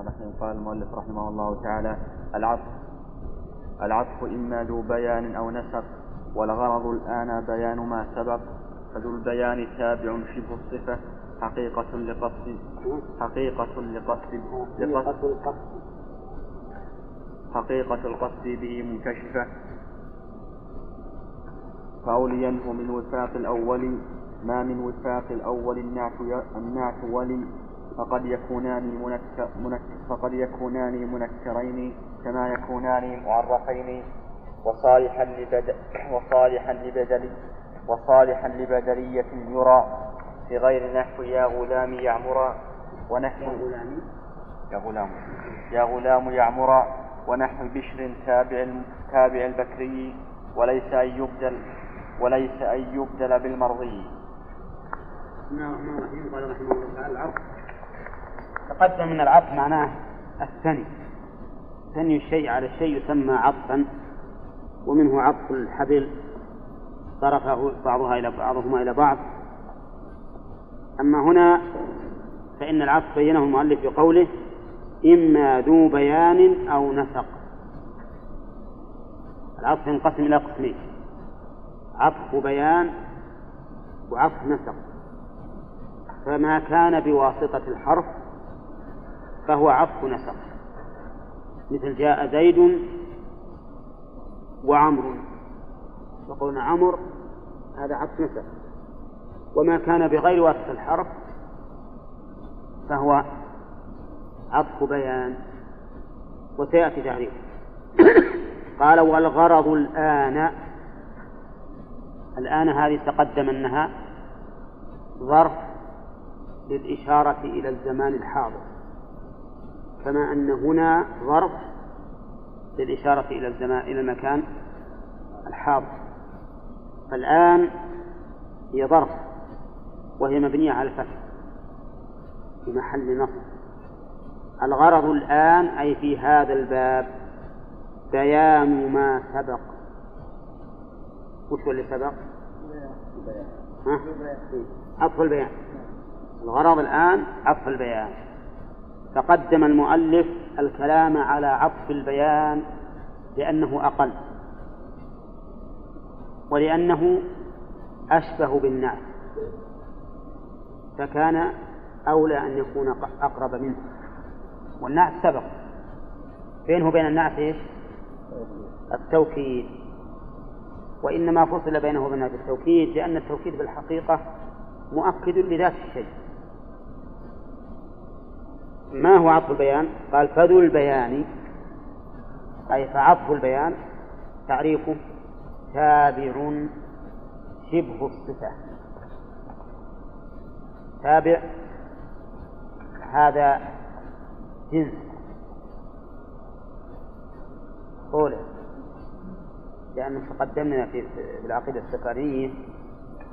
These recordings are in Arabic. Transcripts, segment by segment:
الرحمن الرحيم قال المؤلف رحمه الله تعالى العطف. العطف إما ذو بيان أو نسق والغرض الآن بيان ما سبق. فذو البيان تابع شبه الصفة حقيقة لقصد حقيقة لقصد لقصد. حقيقة القصد به منكشفة. فأولينه من وفاق الأول ما من وفاق الأول النعت النعت ولي فقد يكونان منكر منك فقد يكونان منكرين كما يكونان معرفين وصالحا لبدل وصالحا لبدل وصالحا لبدلية يرى في غير نحو يا غلام يعمرا ونحو غلام. يا غلام. يا غلام يعمرا ونحو بشر تابع تابع البكري وليس أن يبدل وليس أن يبدل بالمرضي. بسم الله الرحمن الرحيم قال رحمه الله تعالى. العرض. تقدم من العطف معناه الثني. ثني الشيء على الشيء يسمى عطفا ومنه عطف الحبل طرفه بعضها إلى بعضهما إلى بعض. أما هنا فإن العطف بينه المؤلف بقوله إما ذو بيان أو نسق. العطف ينقسم إلى قسمين عطف بيان وعطف نسق. فما كان بواسطة الحرف فهو عطف نسق مثل جاء زيد وعمر. وقولنا عمر هذا عطف نسق وما كان بغير واسطة الحرف فهو عطف بيان. وسيأتي تعريفه قال والغرض الآن الآن هذه تقدم أنها ظرف للإشارة إلى الزمان الحاضر. كما أن هنا ظرف للإشارة إلى الزمان إلى المكان الحاضر. فالآن هي ظرف وهي مبنية على الفتح في محل نصب. الغرض الآن أي في هذا الباب بيان ما سبق. وش اللي سبق؟ ها؟ عطف البيان. الغرض الآن عطف البيان. تقدم المؤلف الكلام على عطف البيان لأنه أقل ولأنه أشبه بالنعت فكان أولى أن يكون أقرب منه. والنعت سبق. بينه وبين النعت إيش؟ التوكيد. وإنما فصل بينه وبين التوكيد لأن التوكيد بالحقيقة مؤكد لذات الشيء. ما هو عطف البيان؟ قال فذو البيان. أي فعطف البيان تعريفه تابع شبه الصفة. تابع هذا جنس. قوله. لأن تقدمنا في العقيدة السكرية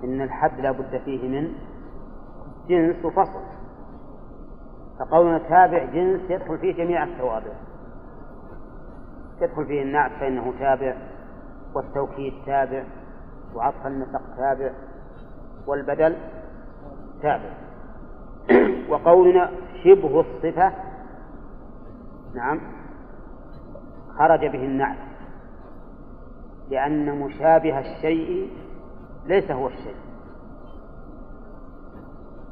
إن الحد لا بد فيه من جنس وفصل. فقولنا تابع جنس يدخل فيه جميع التوابع. يدخل فيه النعت فإنه تابع والتوكيد تابع وعطف النسق تابع والبدل تابع. وقولنا شبه الصفة نعم خرج به النعت لأن مشابه الشيء ليس هو الشيء.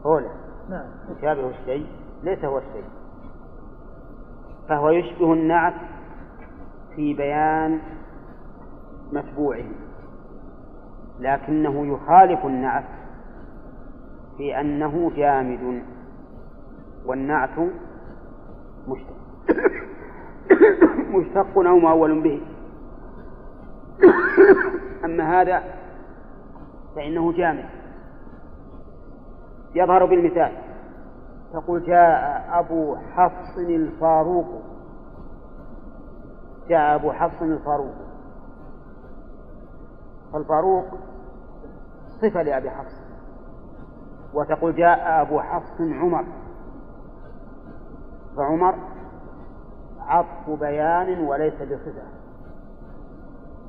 هو لا. نعم. مشابه الشيء ليس هو الشيء. فهو يشبه النعت في بيان متبوعه لكنه يخالف النعت في أنه جامد والنعت مشتق. مشتق أو مؤول به. أما هذا فإنه جامد. يظهر بالمثال. تقول جاء أبو حفص الفاروق. جاء أبو حفص الفاروق. فالفاروق صفة لأبي حفص. وتقول جاء أبو حفص عمر. فعمر عطف بيان وليس بصفة.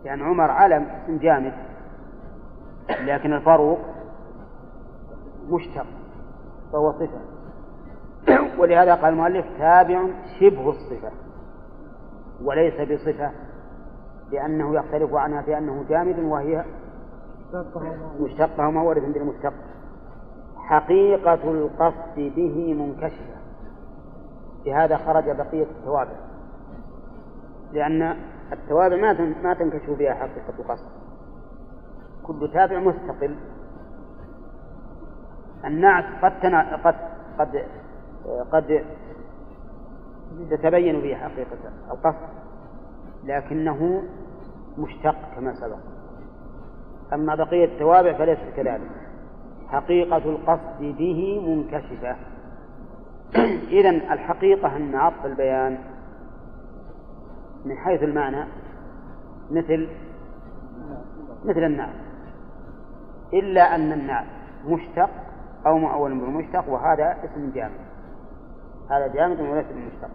يعني عمر علم اسم جامد لكن الفاروق مشتق فهو صفة. ولهذا قال المؤلف تابع شبه الصفة وليس بصفة لأنه يختلف عنها بأنه جامد وهي مشتقة ومورد بالمشتق حقيقة القصد به منكشفة. لهذا خرج بقية التوابع. لأن التوابع ما ما تنكشف بها حقيقة القصد. كل تابع مستقل. النعت قد. قد قد قد تتبين به حقيقة القصد لكنه مشتق كما سبق. أما بقية التوابع فليست كذلك حقيقة القصد به منكشفة. إذا الحقيقة أن عطف البيان من حيث المعنى مثل مثل النعت. إلا أن النعت مشتق أو مؤول بالمشتق وهذا اسم جامد هذا جامد وليس بالمشتق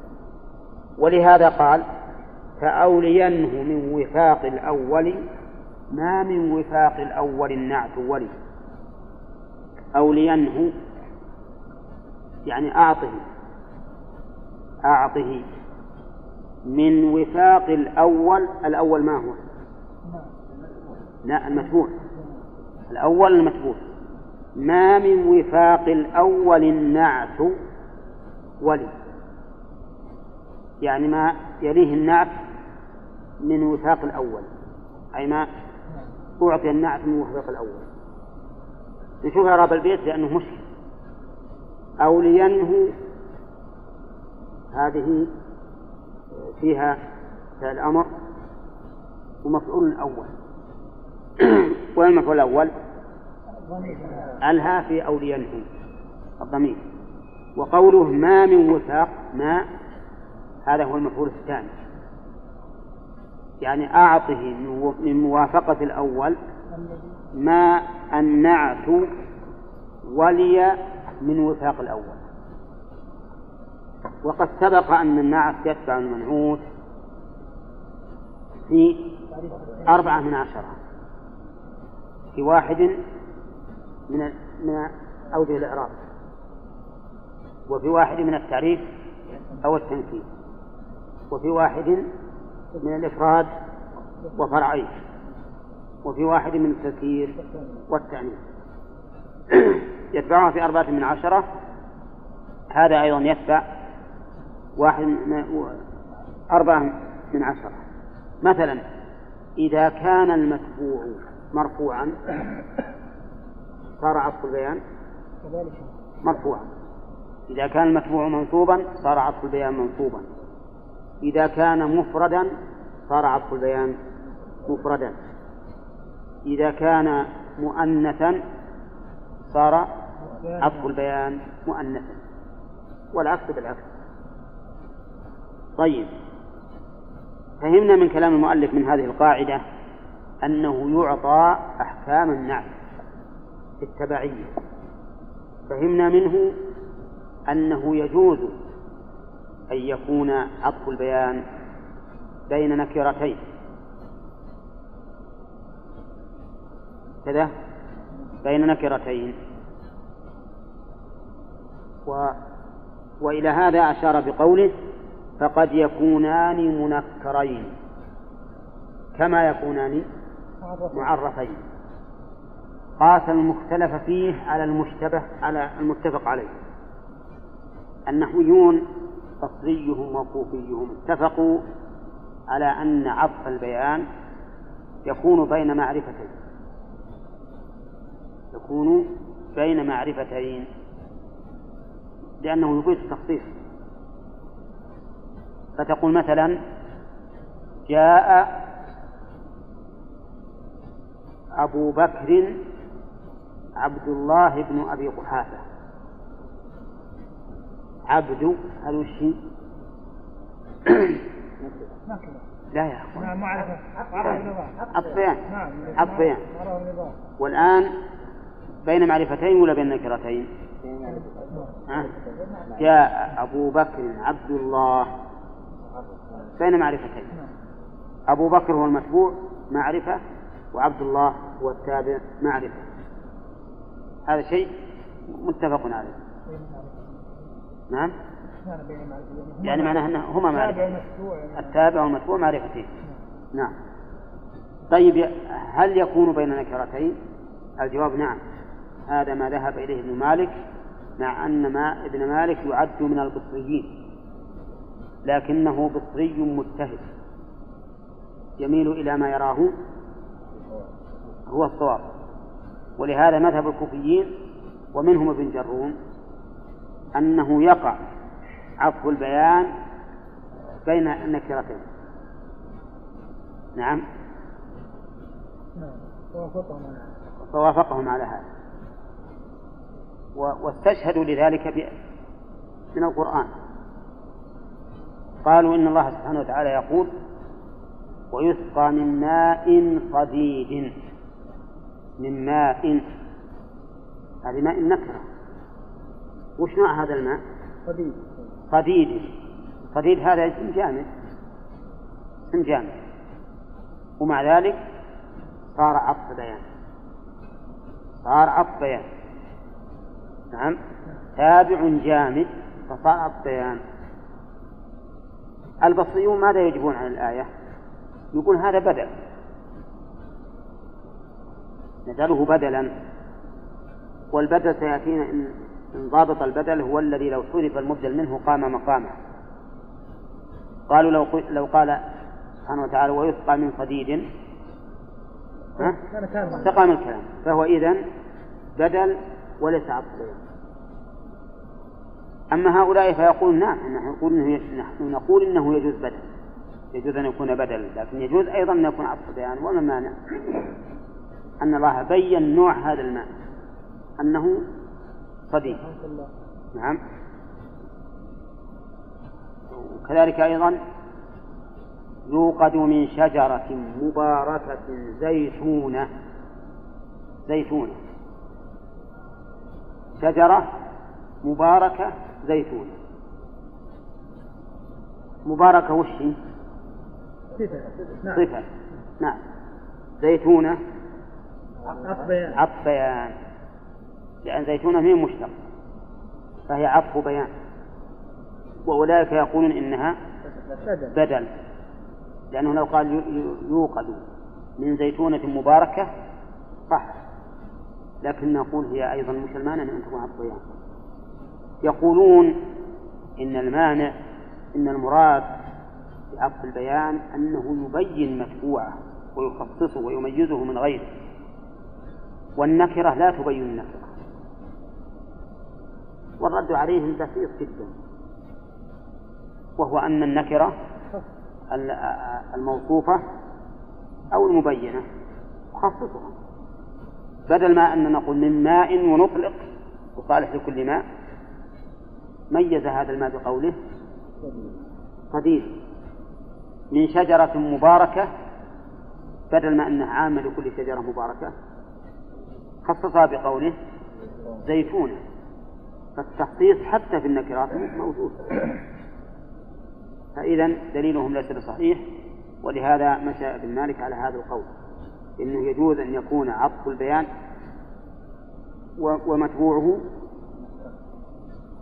ولهذا قال فأولينه من وفاق الأول ما من وفاق الأول النعت ولي. أولينه يعني أعطه أعطه. من وفاق الأول الأول ما هو؟ لا المتبوع الأول المتبوع ما من وفاق الأول النعت ولي. يعني ما يليه النعت من وفاق الأول. أي ما أعطي النعت من وفاق الأول. نشوف إعراب البيت لأنه مشكل. أو لينهو هذه فيها فعل الأمر ومفعول الأول. وين المفعول الأول؟ ألها في أو لينهو. الضمير. وقوله ما من وثاق ما هذا هو المفعول الثاني. يعني أعطه من موافقة الأول ما النعت ولي من وثاق الأول. وقد سبق أن النعت يتبع المنعوت في أربعة من عشرة في واحد من من أوجه الإعراب. وفي واحد من التعريف أو التنكيل وفي واحد من الإفراد وفرعين وفي واحد من التذكير والتعنيف يتبعها في أربعة من عشرة. هذا أيضا يتبع واحد من أربعة من عشرة. مثلا إذا كان المتبوع مرفوعا صار عطف البيان؟ مرفوعا. إذا كان المتبوع منصوبا صار عطف البيان منصوبا. إذا كان مفردا صار عطف البيان مفردا. إذا كان مؤنثا صار عطف البيان مؤنثا. والعكس بالعكس. طيب. فهمنا من كلام المؤلف من هذه القاعدة أنه يعطى أحكام النعت التبعية. فهمنا منه أنه يجوز أن يكون عطف البيان بين نكرتين. كذا؟ بين نكرتين. و وإلى هذا أشار بقوله فقد يكونان منكرين. كما يكونان معرفين. قاس المختلف فيه على المشتبه على المتفق عليه. النحويون بصريهم وكوفيهم اتفقوا على أن عطف البيان يكون بين معرفتين. يكون بين معرفتين. لأنه يفيد التخصيص. فتقول مثلا جاء أبو بكر عبد الله بن أبي قحافة. عبد هذا وش لا يا أخوان. نعم معرفة الصيام الصيام والآن بين معرفتين ولا بين نكرتين؟ جاء أبو بكر عبد الله. بين معرفتين. أبو بكر هو المتبوع معرفة وعبد الله هو التابع معرفة. هذا شيء متفق عليه. نعم. يعني معناه أنه هما معرفتين التابع والمتبوع معرفتين نعم. طيب هل يكون بين نكرتين الجواب نعم. هذا ما ذهب إليه ابن مالك مع أن ما ابن مالك يعد من البصريين لكنه بصري مجتهد يميل إلى ما يراه هو الصواب. ولهذا مذهب الكوفيين ومنهم ابن جروم أنه يقع عطف البيان بين النكرتين نعم. فوافقهم على هذا. واستشهدوا لذلك من القرآن. قالوا إن الله سبحانه وتعالى يقول ويسقى من ماء صديد. من ماء. هذه ماء نكرة وش نوع هذا الماء؟ صديد صديد صديد هذا اسم جامد. اسم جامد. ومع ذلك صار عطف بيان. صار عطف بيان. نعم. تابع جامد فصار عطف بيان. البصريون ماذا يجبون عن الآية؟ يقول هذا بدل. نجعله بدلا. والبدل سيأتينا إن ضابط البدل هو الذي لو حذف المبدل منه قام مقامه. قالوا لو لو قال سبحانه وتعالى ويسقى من صديد استقام الكلام فهو إذن بدل وليس عطف أما هؤلاء فيقولون نعم نحن نقول إنه نحن نقول إنه يجوز بدل. يجوز أن يكون بدل لكن يجوز أيضا أن يكون عطف بيان وما مانع أن الله بين نوع هذا الماء أنه صديق نعم. وكذلك أيضا يوقد من شجرة مباركة زيتونة. زيتونة. شجرة مباركة زيتونة. مباركة وش هي؟ صفة نعم. صفة نعم. زيتونة. عطف بيان. عطف بيان. لأن زيتونة من مشتق فهي عطف بيان. وأولئك يقولون إنها بدل. لأنه لو قال يوقد من زيتونة مباركة صح. لكن نقول هي أيضا مسلمانة أن تكون عطف بيان. يقولون إن المانع إن المراد بعطف البيان أنه يبين متبوعه ويخصصه ويميزه من غيره. والنكرة لا تبين النكرة. والرد عليهم بسيط جدا. وهو أن النكرة الموصوفة أو المبينة. تخصصها بدل ما أن نقول من ماء ونطلق وصالح لكل ماء ميز هذا الماء بقوله قدير. من شجرة مباركة بدل ما أنه عام لكل شجرة مباركة خصصها بقوله زيتونة. فالتخصيص حتى في النكرات موجود. فإذا دليلهم ليس بصحيح ولهذا مشى ابن مالك على هذا القول. إنه يجوز أن يكون عطف البيان ومتبوعه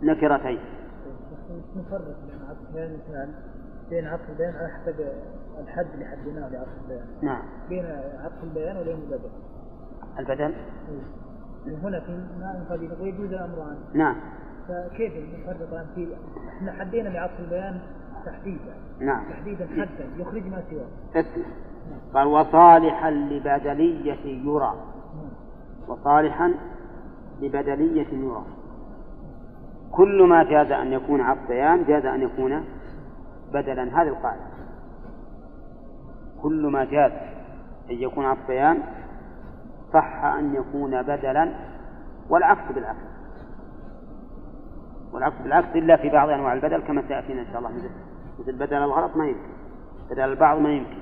نكرتين. نفرق بين عطف البيان مثال بين عطف البيان على حسب الحد اللي حددناه لعطف البيان. نعم. بين عطف البيان وبين البدل. البدل؟ هنا في ماء قليل. ويجوز الامران نعم. فكيف نفرق الان في إحنا حدينا بعطف البيان تحديدا. نعم. تحديدا حدا يخرج ما سواه. اسمع. قال وصالحا لبدلية يرى. نعم. وصالحا لبدلية يرى. كل ما جاز أن يكون عطف بيان جاز أن يكون بدلا. هذه القاعدة. كل ما جاز أن يكون عطف بيان صح أن يكون بدلا والعكس بالعكس. والعكس بالعكس إلا في بعض أنواع البدل كما سيأتينا إن شاء الله. مثل مثل بدل الغلط ما يمكن بدل البعض ما يمكن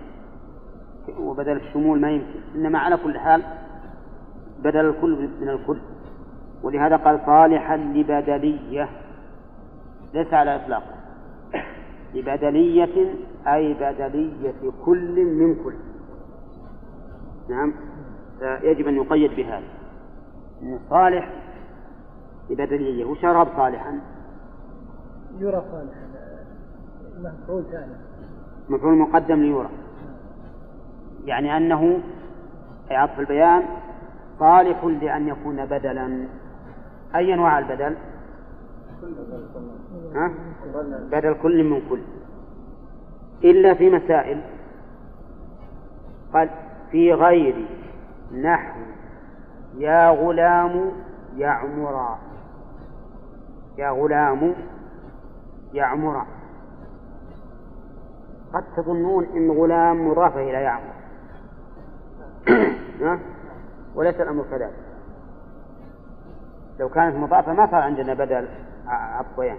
وبدل الشمول ما يمكن. إنما على كل حال بدل الكل من الكل. ولهذا قال صالحا لبدلية ليس على إطلاقه. لبدلية أي بدلية كل من كل. نعم. يجب أن يقيد بهذا. أن صالح لبدلية وش صالحا. يرى صالح مفعول ثاني. مفعول مقدم ليرى. يعني أنه أي عطف البيان صالح لأن يكون بدلا. أي أنواع البدل؟ ها؟ بدل كل من كل. إلا في مسائل. قال في غير نحو يا غلام يعمرا يا غلام يعمرا قد تظنون إن غلام مضافة إلى يعمر وليس الأمر كذلك. لو كانت مضافة ما صار عندنا بدل عطيان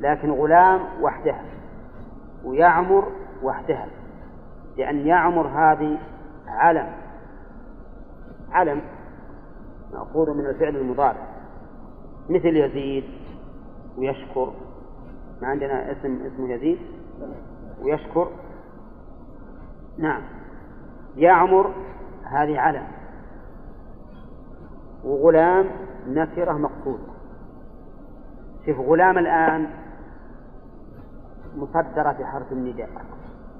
لكن غلام وحدها ويعمر وحدها لأن يعمر هذه علم علم مأخوذ من الفعل المضارع. مثل يزيد ويشكر. ما عندنا اسم اسمه يزيد؟ ويشكر. نعم. يعمر هذه علم. وغلام نكرة مقصودة شوف غلام الآن مصدرة في حرف النداء.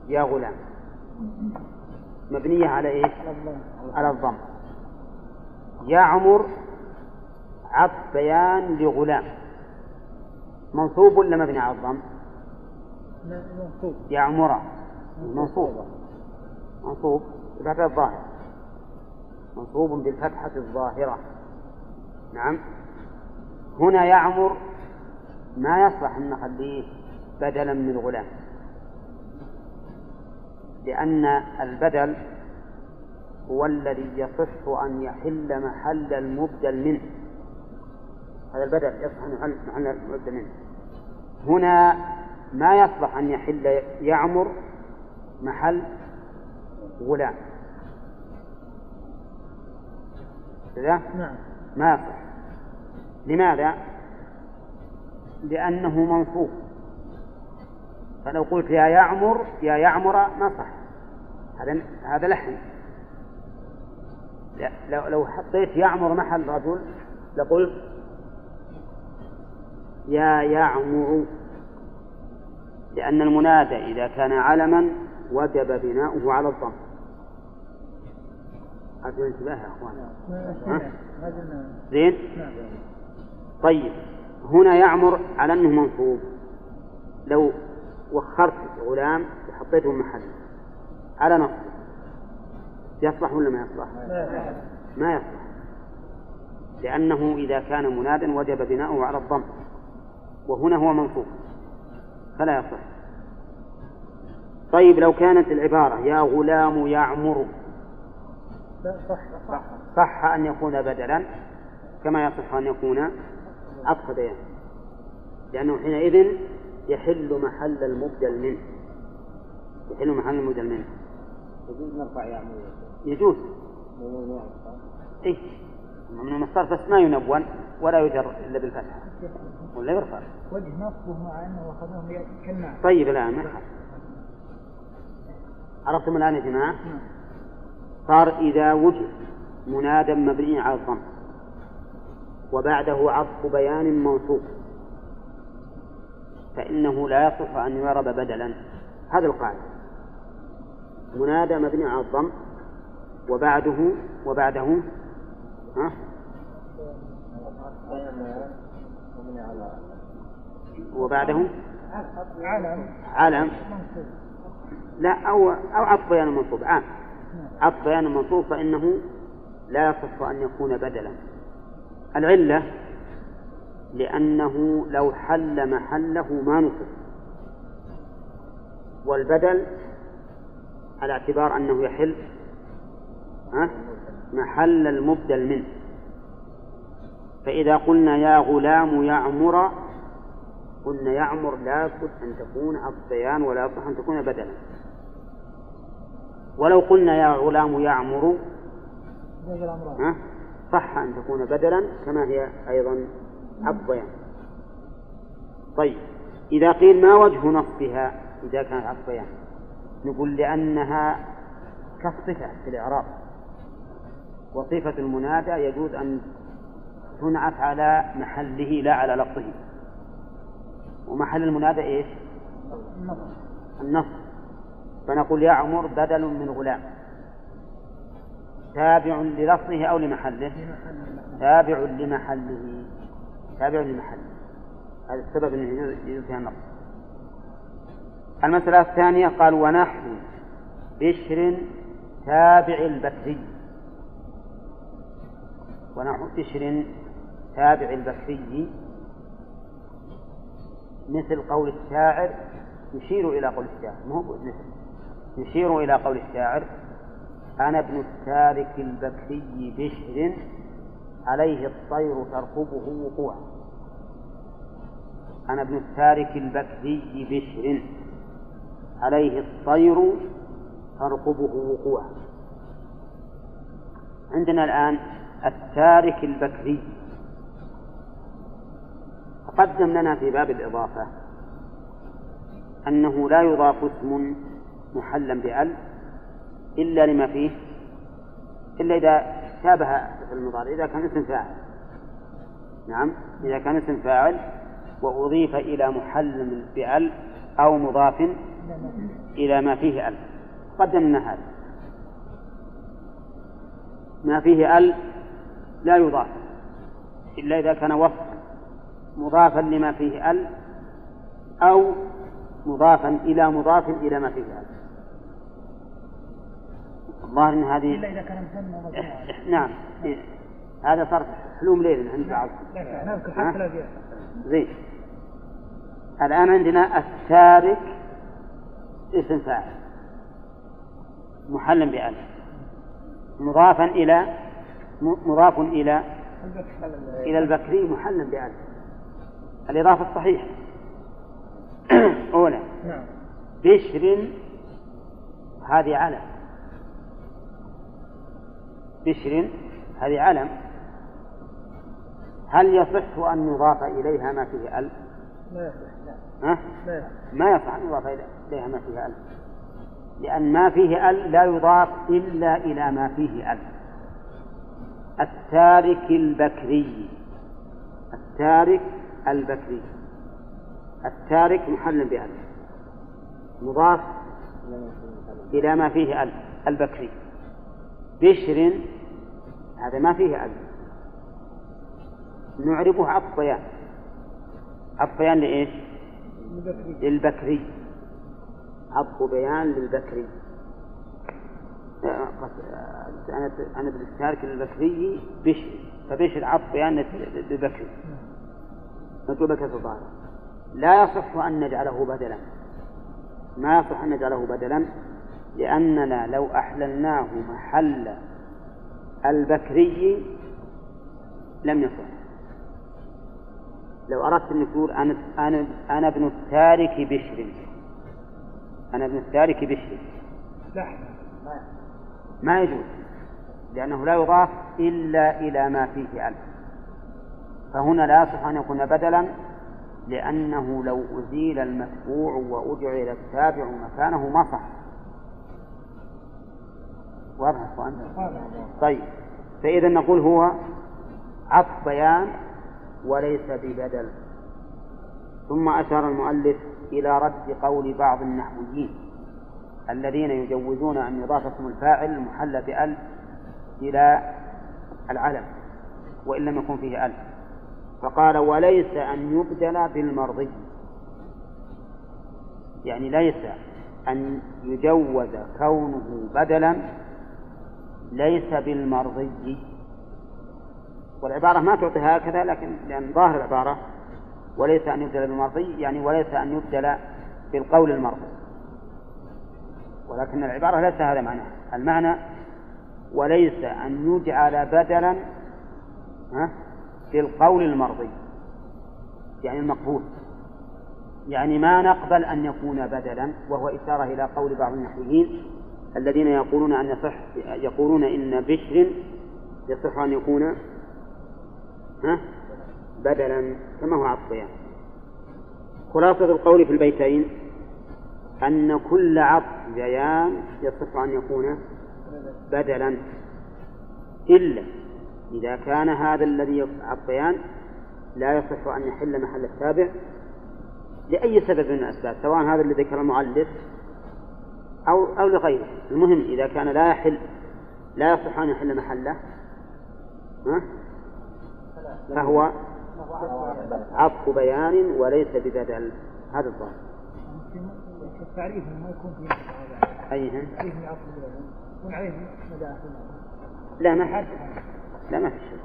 يا غلام. مبنية على إيش؟ على الضم. يعمر عطف بيان لغلام. منصوب ولا مبني على الضم؟ منصوب. يعمر منصوب. منصوب. بفتح الظاهر منصوب بالفتحة الظاهرة. نعم. هنا يعمر ما يصلح أن نخليه بدلا من غلام. لأن البدل هو الذي يصح أن يحل محل المبدل منه. هذا البدل يصح أن يحل محل المبدل منه. هنا ما يصلح أن يحل يعمر محل غلام. كذا؟ نعم. ما يصح لماذا؟ لأنه منصوب. فلو قلت يا يعمر يا يعمر ما صح. هذا هذا لحن. لو لو حطيت يعمر محل رجل لقلت يا يعمر لأن المنادى إذا كان علما وجب بناؤه على الضم. أرجو الانتباه يا أخوان؟ زين؟ نعم. طيب هنا يعمر على أنه منصوب. لو وخرت غلام وحطيته محل. على نصب يصلح ولا ما يصلح؟ ما يصلح. لأنه إذا كان منادا وجب بناؤه على الضم. وهنا هو منصوب. فلا يصح طيب لو كانت العبارة يا غلام يعمر صح صح صح أن يكون بدلا كما يصح أن يكون عطف لأنه حينئذ يحل محل المبدل منه. يحل محل المبدل منه. يجوز نرفع يعمل يجوز. إيه. من المصدر بس ما ينون ولا يجر إلا بالفتحة ولا يرفع. وجه نصبه مع أنه اخذوه كالنعم طيب الآن ما. عرفتم الآن يا جماعة؟ نعم. صار إذا وجد منادى مبني على الضم. وبعده عطف بيان منصوب فإنه لا يصح أن يعرب بدلا. هذا القاعدة. منادى مبني على الضم. وبعده وبعده ها؟ وبعده؟ علم. علم لا أو أو عطف بيان منصوب. عام عطف بيان منصوب فإنه لا يصح أن يكون بدلا. العلة لأنه لو حل محله ما نصب والبدل على اعتبار أنه يحل؟ محل المبدل منه. فإذا قلنا يا غلام يعمر قلنا يعمر لا بد أن تكون بيان ولا يصح أن تكون بدلا. ولو قلنا يا غلام يعمر؟ صح أن تكون بدلا كما هي أيضا بيان طيب إذا قيل ما وجه نصبها إذا كانت بيان نقول لأنها كالصفة في الإعراب. وصفة المنادى يجوز أن تنعت على محله لا على لفظه. ومحل المنادى إيش؟ النص. فنقول يعمر بدل من غلام. تابع للفظه أو لمحله؟ تابع لمحله. تابع لمحله. هذا السبب أنه يجوز فيها النص. المسألة الثانية قال ونحو بشر تابع البكري ونحو بشر تابع البكري مثل قول الشاعر يشير إلى قول الشاعر مو مثل يشير إلى قول الشاعر أنا ابن التارك البكري بشر عليه الطير ترقبه وقوعا أنا ابن التارك البكري بشر عليه الطير ترقبه وقوعا عندنا الآن التارك البكري. تقدم لنا في باب الإضافة أنه لا يضاف اسم محلا بأل إلا لما فيه إلا إذا شابه المضارع إذا كان اسم فاعل. نعم إذا كان اسم فاعل وأضيف إلى محل بأل أو مضاف إلى ما فيه أل. قدمنا هذا. ما فيه أل لا يضاف إلا إذا كان وصفا مضافا لما فيه أل أو مضافا إلى مضاف إلى ما فيه أل. الظاهر أن هذه إلا إذا كان نعم هذا صار حلوم ليل عند بعض زين. الآن عندنا التارك اسم فاعل محل بأل مضافا إلى مضاف إلى إلى البكري محلا بأل الإضافة الصحيحة. أولى. نعم. بشر. هذه علم. بشر. هذه علم. هل يصح أن يضاف إليها ما فيه أل؟ لا يصح لا. ها؟ لا يصح. ما يصح أن يضاف إليها ما فيه أل لأن ما فيه أل لا يضاف إلا إلى ما فيه أل التارك البكري. التارك البكري. التارك محل بأل مضاف إلى ما فيه أل البكري. بشر. هذا ما فيه أل نعربه عطف بيان لإيش؟ للبكري. عطف بيان للبكري أنا أنا بالتارك للبكري بشر فبشر عطف بيان للبكري مكتوبة كسر الظاهر؟ لا يصح أن نجعله بدلا. ما يصح أن نجعله بدلا؟ لأننا لو أحللناه محل البكري لم يصح. لو أردت أن تقول أنا أنا أنا ابن التارك بشر. أنا ابن التارك بشر. لا. ما يجوز. لأنه لا يضاف إلا إلى ما فيه ألف. فهنا لا يصح أن يكون بدلا لأنه لو أزيل المتبوع وأجعل التابع مكانه ما صح. واضح؟ طيب فإذا نقول هو عطف بيان وليس ببدل. ثم أشار المؤلف إلى رد قول بعض النحويين الذين يجوزون أن يضاف اسم الفاعل المحل بأل إلى العلم وإن لم يكن فيه أل فقال وليس أن يبدل بالمرضي. يعني ليس أن يجوز كونه بدلا ليس بالمرضي. والعبارة ما تعطي هكذا لكن لأن ظاهر العبارة وليس أن يبدل بالمرضي يعني وليس أن يبدل بالقول المرضي. ولكن العبارة ليس هذا معناها. المعنى وليس أن يجعل بدلا ها بالقول المرضي. يعني المقبول. يعني ما نقبل أن يكون بدلا وهو إشارة إلى قول بعض النحويين الذين يقولون أن يصح يقولون إن بشر يصح أن يكون ها بدلا كما هو عطفيان خلاصة القول في البيتين أن كل عطف بيان يصح أن يكون بدلا. إلا إذا كان هذا الذي عطف بيان لا يصح أن يحل محل التابع لأي سبب من الأسباب سواء هذا اللي ذكر المؤلف أو أو لغيره. المهم إذا كان لا يحل لا يصح أن يحل محله ها؟ فهو عطف بيان وليس ببدل. هذا الظاهر. التعريف ما يكون فيه أيها تعريف عطف البيان يكون عليه لا ما في لا ما في شيء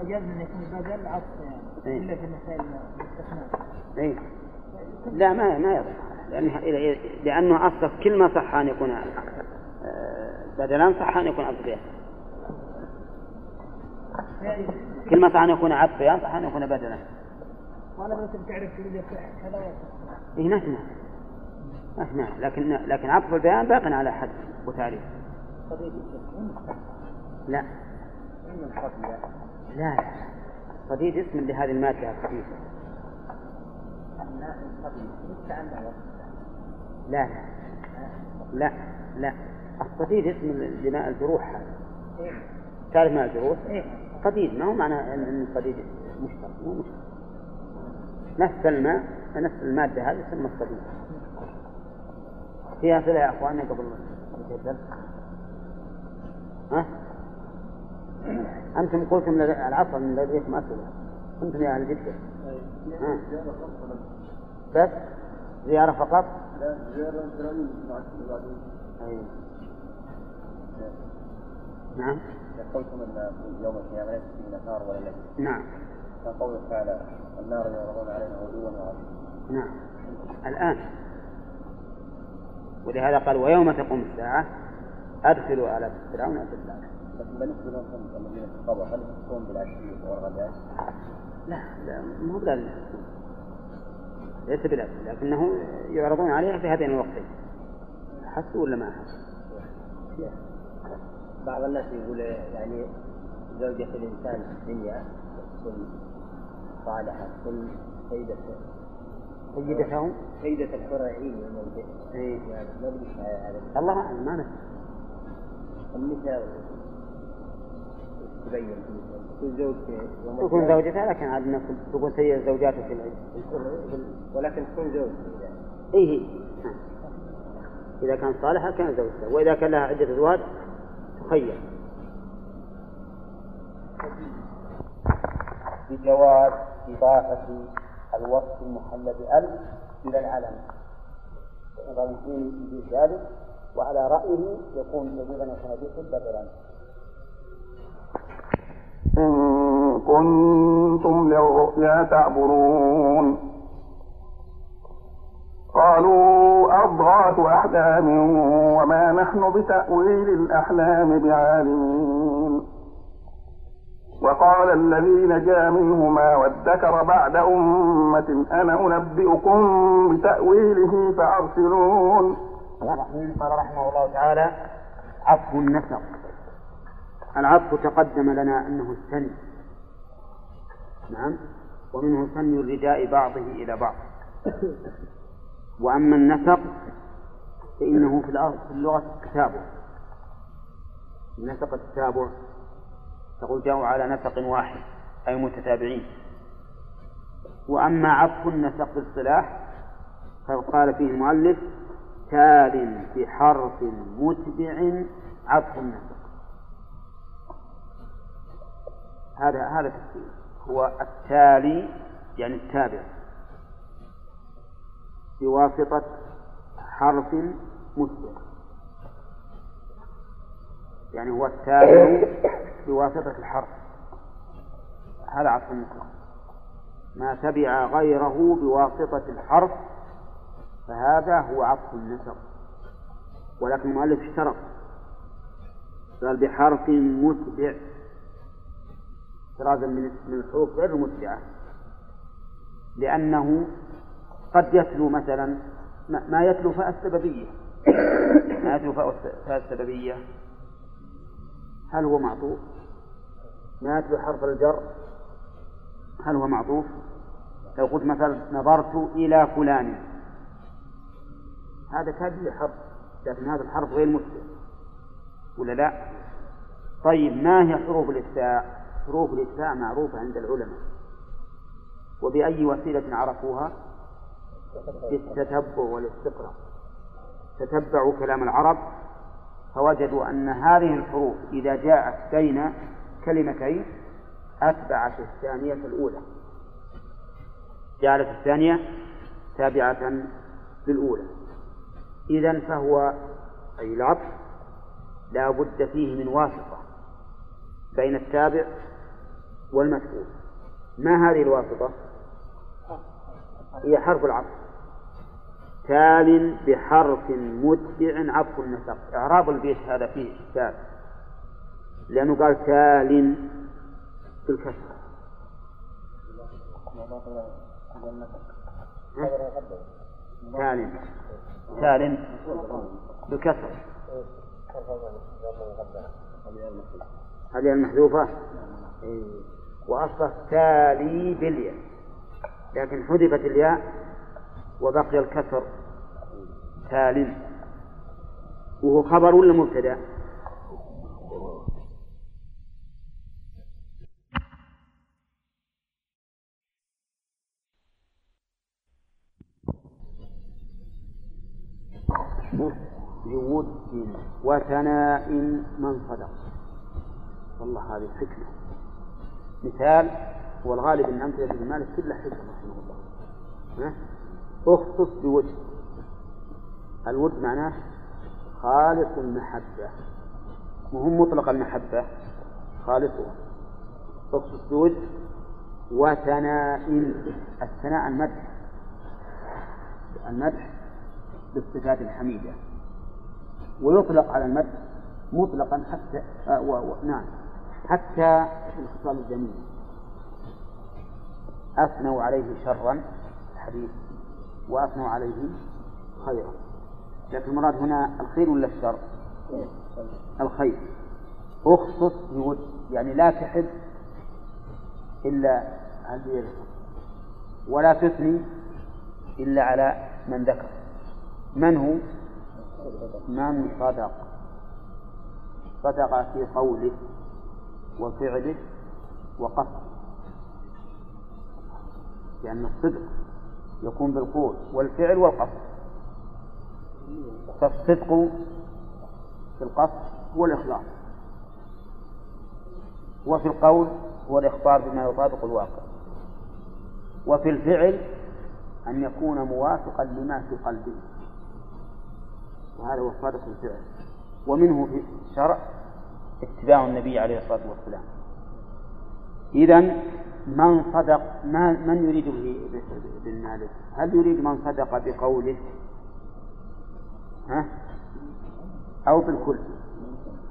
أجاز أن يكون بدل عطف يعني. إلا في المسائل الاستثناء. أي لا ما ما يصح. لأنه لأنه أصلا كل ما صح أن يكون آه، بدلا صح أن يكون عطف. بيان كل ما صح أن يكون عطف بيان صح أن يكون بدلا. وأنا بس تعرف تريد يصح. كذا ويصح إيه نسمع لكن لكن عطف البيان باق على حد وتعريف. لا. لا. الصديد اسم لهذه المادة الخفيفة لا. لا. لا. الصديد اسم لماء الجروح. هذا تعرف ماء الجروح؟ صديد ما هو معنى إن الصديد مشتق مو مشتق نفس الماء نفس المادة هذه تسمى الصديد فيها أسئلة يا أخواننا قبل الدرس ها؟ أنتم قلتم العصر من لديكم أسئلة أنتم يا أهل جدة. بس؟ زيارة فقط؟ لا زيارة أيوه. نعم. قلتم أن يوم القيامة ليس فيه نهار ولا ليل. نعم. فقوله تعالى النار يعرضون عليها غدوا وعشيا نعم. الآن. ولهذا قال ويوم تقوم الساعة؟ أدخلوا آل فرعون أشد لكن بالنسبة لهم الذين القبر هل يكون بالعشي والغداء؟ لا لا مو بلازم ليس بلازم لكنه يعرضون عليها في هذين الوقتين حسوا ولا ما حسوا؟ بعض الناس يقول يعني زوجة الإنسان في الدنيا تكون صالحة تكون سيدة سيدته سيدة الحور العين إيه. يعني ما الله أعلم ما ندري النساء تبين تكون زوجته تكون زوجته لكن عاد إنها تكون سيدة زوجاته في العيد. ولكن تكون زوجته اي هي إذا كان صالحة كان زوجته وإذا كان لها عدة أزواج تخير. بجواز إضافة الوصف المحل بأل إلى العلم. نظر في ذلك وعلى رأيه يكون يكون به بدلا إن كنتم للرؤيا تعبرون. قالوا أضغاث أحلام وما نحن بتأويل الأحلام بعالمين. وقال الذي نجا منهما وادكر بعد أمة أنا أنبئكم بتأويله فأرسلون. الرحيم قال رحمه الله تعالى عطف النسق العطف تقدم لنا أنه الثني. نعم. ومنه ثني الرداء بعضه إلى بعض. وأما النسق فإنه في الأرض في اللغة التتابع. نسق التتابع تقول جاءوا على نسق واحد أي متتابعين. وأما عطف النسق في الصلاح فقال فيه المؤلف تال بحرف متبع عطف النسق هذا هذا تفسير. هو التالي يعني التابع. بواسطة حرف متبع. يعني هو التابع بواسطة الحرف. هذا عطف النسق ما تبع غيره بواسطة الحرف فهذا هو عطف النسق. ولكن المؤلف اشترط. قال بحرف متبع. احترازا من الحروف غير المتبعة لأنه قد يتلو مثلا ما يتلو فاء السببية. ما يتلو فاء السببية. هل هو معطوف؟ ما يتلو حرف الجر. هل هو معطوف؟ لو قلت مثلا نظرت إلى فلان. هذا كاد حرف لكن هذا الحرف غير مسلم ولا لا؟ طيب ما هي حروف الإفتاء؟ حروف الإفتاء معروفة عند العلماء وبأي وسيلة عرفوها؟ بالتتبع والاستقراء تتبعوا كلام العرب فوجدوا أن هذه الحروف إذا جاءت بين كلمتين أتبعت الثانية الأولى جعلت الثانية تابعة للأولى إذا فهو أي العطف لا بد فيه من واسطة بين التابع والمتبوع ما هذه الواسطة؟ هي حرف العطف تال بحرف متبع عطف النسق إعراب البيت هذا فيه إشكال لأنه قال تال بالكسر تال تال بالكسر هذه المحذوفة؟ وأصله تالي بالياء. لكن حذفت الياء وبقي الكسر تال وهو خبر ولا مبتدأ؟ بود وثناء من صدق. والله هذه حكمة. مثال والغالب أن أمثلة ابن مالك كلها حكمة رحمه الله. اختص بوجه. الود معناه خالص المحبة. وهم مطلق المحبة خالصها. اختص بوجه وثناء. الثناء المدح. المدح بالصفات الحميدة. ويطلق على المدح مطلقا حتى آه و... و... نعم حتى الخصال الجميل. أثنوا عليه شرا الحديث وأثنوا عليه خيرا. لكن المراد هنا الخير ولا الشر؟ الخير. أخصص بود يعني لا تحب إلا عن ولا تثني إلا على من ذكر. من هو؟ من صدق. صدق في قوله وفعله وقصده. لأن الصدق يكون بالقول والفعل والقصد. فالصدق في القصد هو الإخلاص وفي القول هو الإخبار بما يطابق الواقع. وفي الفعل أن يكون موافقا لما في قلبه. وهذا هو الصادق الفعل. ومنه في الشرع اتباع النبي عليه الصلاة والسلام. إذا من صدق ما من يريد به بالمال هل يريد من صدق بقوله؟ ها؟ أو بالكل؟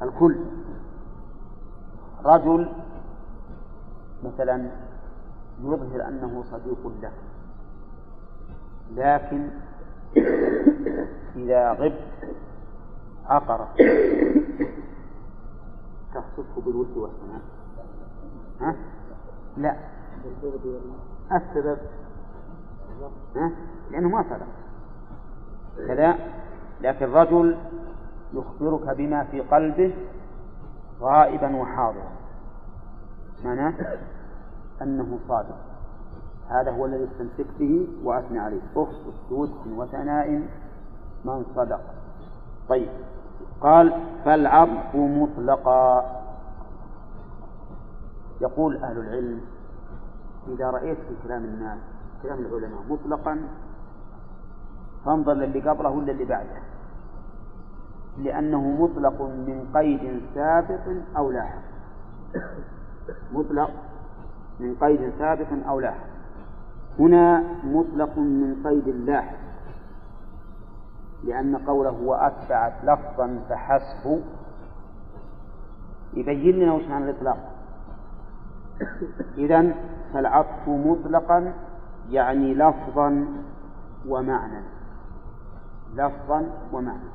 الكل. رجل مثلا يظهر أنه صديق له لكن إذا غبت عقر تصفه بالود والسلام ها؟ لا. السبب. ها؟ لأنه ما صدق. كذا. لكن رجل يخبرك بما في قلبه غائبا وحاضرا. معناه أنه صادق. هذا هو الذي استمسك به وأثنى عليه. أخصص بود وثناء من صدق. طيب. قال فالعطف مطلقا. يقول أهل العلم إذا رأيت في كلام الناس كلام العلماء مطلقا فانظر للي قبله ولا اللي بعده. لأنه مطلق من قيد سابق أو لاحق مطلق من قيد سابق أو لاحق هنا مطلق من قيد لاحق لأن قوله وأتبعت لفظا فحسب. يبين لنا وش معنى الإطلاق. إذا فالعطف مطلقا يعني لفظا ومعنى. لفظا ومعنى.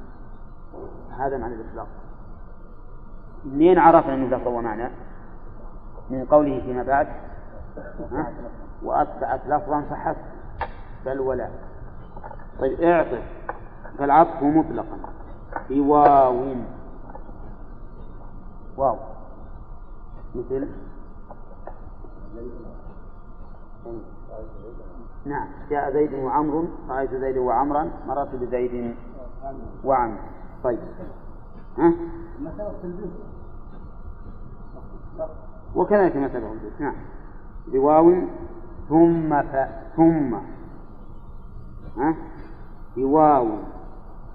هذا معنى الإطلاق. منين عرفنا أنه لفظا ومعنى؟ من قوله فيما بعد. وأتبعت لفظا فحسب. بل ولا. طيب اعطف. فالعطف مطلقا. بواو واو. مثل؟ نعم. جاء زيد وعمر. رأيت زيد وعمرا. مررت بزيد وعمر. طيب. ها؟ وكذلك الجود نعم. بواو. ثم ف ثم. ها؟ بواو.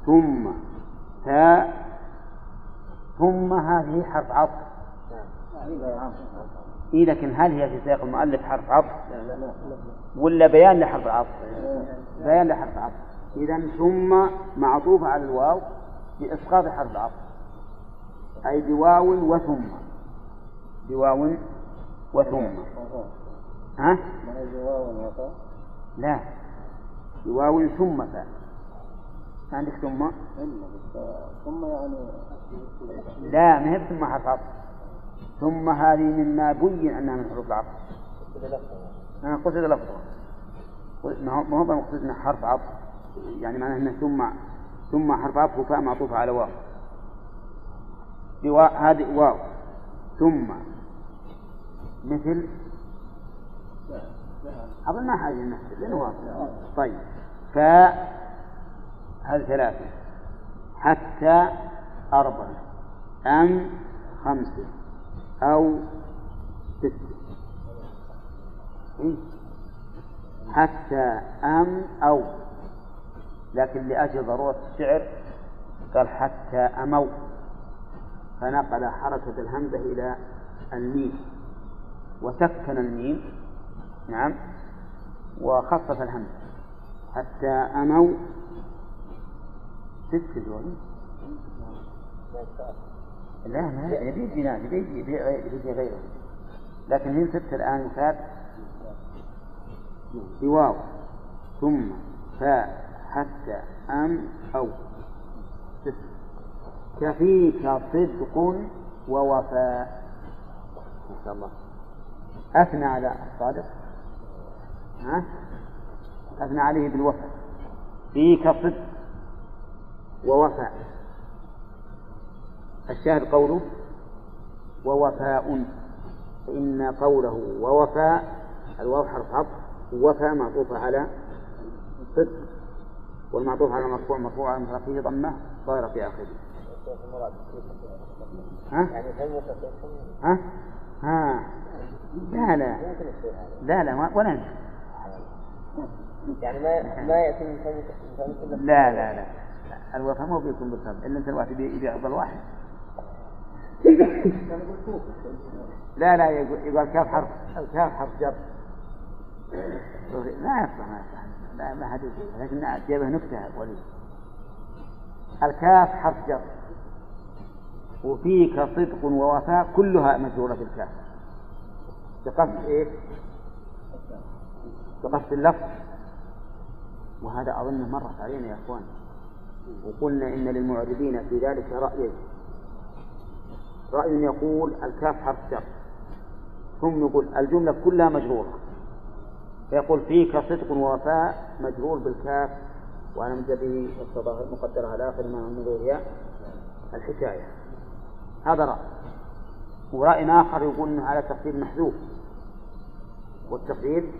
ثم تاء ثم هذه حرف عطف. إيه لكن هل هي في سياق المؤلف حرف عطف؟ ولا بيان لحرف عطف؟ بيان لحرف عطف. إذا ثم معطوفة على الواو بإسقاط حرف العطف أي بواو وثم. بواو وثم. ها؟ لا. بواو ثم فاء عندك ثم؟ ثم يعني لا ما هي ثم حرف ثم هذه مما بين أنها من حروف العطف. أنا قصد لفظها. ما هو ما هو مقصود أنها حرف عطف. يعني معناه أنه ثم ثم حرف عطف وفاء معطوفة على واو. هذه واو. ثم. مثل؟ أظن ما حاجة لأنه واضح طيب. فاء هذه ثلاثة. حتى أربعة. أم خمسة. أو ستة. إيه؟ حتى أم أو. لكن لأجل ضرورة الشعر قال حتى أموا فنقل حركة الهمزة إلى الميم. وسكن الميم. نعم. وخفف الهمزة. حتى أموا ست ذول لا ما يبي يجي يبي يجي غيره. لكن هي ست الآن فات بواو ثم فاء حتى أم أو ست كفيك صدق ووفاء. ما شاء الله. أثنى على الصادق. ها؟ أثنى عليه بالوفاء. فيك صدق. ووفاء الشاهد قوله ووفاء فإن قوله ووفاء الواو حرف عطف وفاء معطوفة على صدق والمعطوف على مرفوع مرفوع على فيه ضمة ظاهرة في آخره ها؟ ها؟ ها؟ لا لا لا لا ولا يعني ما ما يأتي من لا لا لا الوفاء ما بيكون بالصبر إلا أنت الواحد يبيع أفضل واحد. لا لا يقول, يقول كاف حرف كاف حرف جر. لا يصلح ما يصلح لا ما حد لكن جابه نكتة ولي. الكاف حرف جر. وفيك صدق ووفاء كلها مجرورة بالكاف. بقصد إيه؟ بقصد اللفظ. وهذا أظنه مرت علينا يا إخوان. وقلنا إن للمعربين في ذلك رأيين رأي يقول الكاف حرف جر. ثم يقول الجملة كلها مجرورة. فيقول فيك صدق ووفاء مجرور بالكاف وعلى به المقدرة على آخر ما من هي الحكاية. هذا رأي. ورأي آخر يقول على تقدير محذوف. والتقدير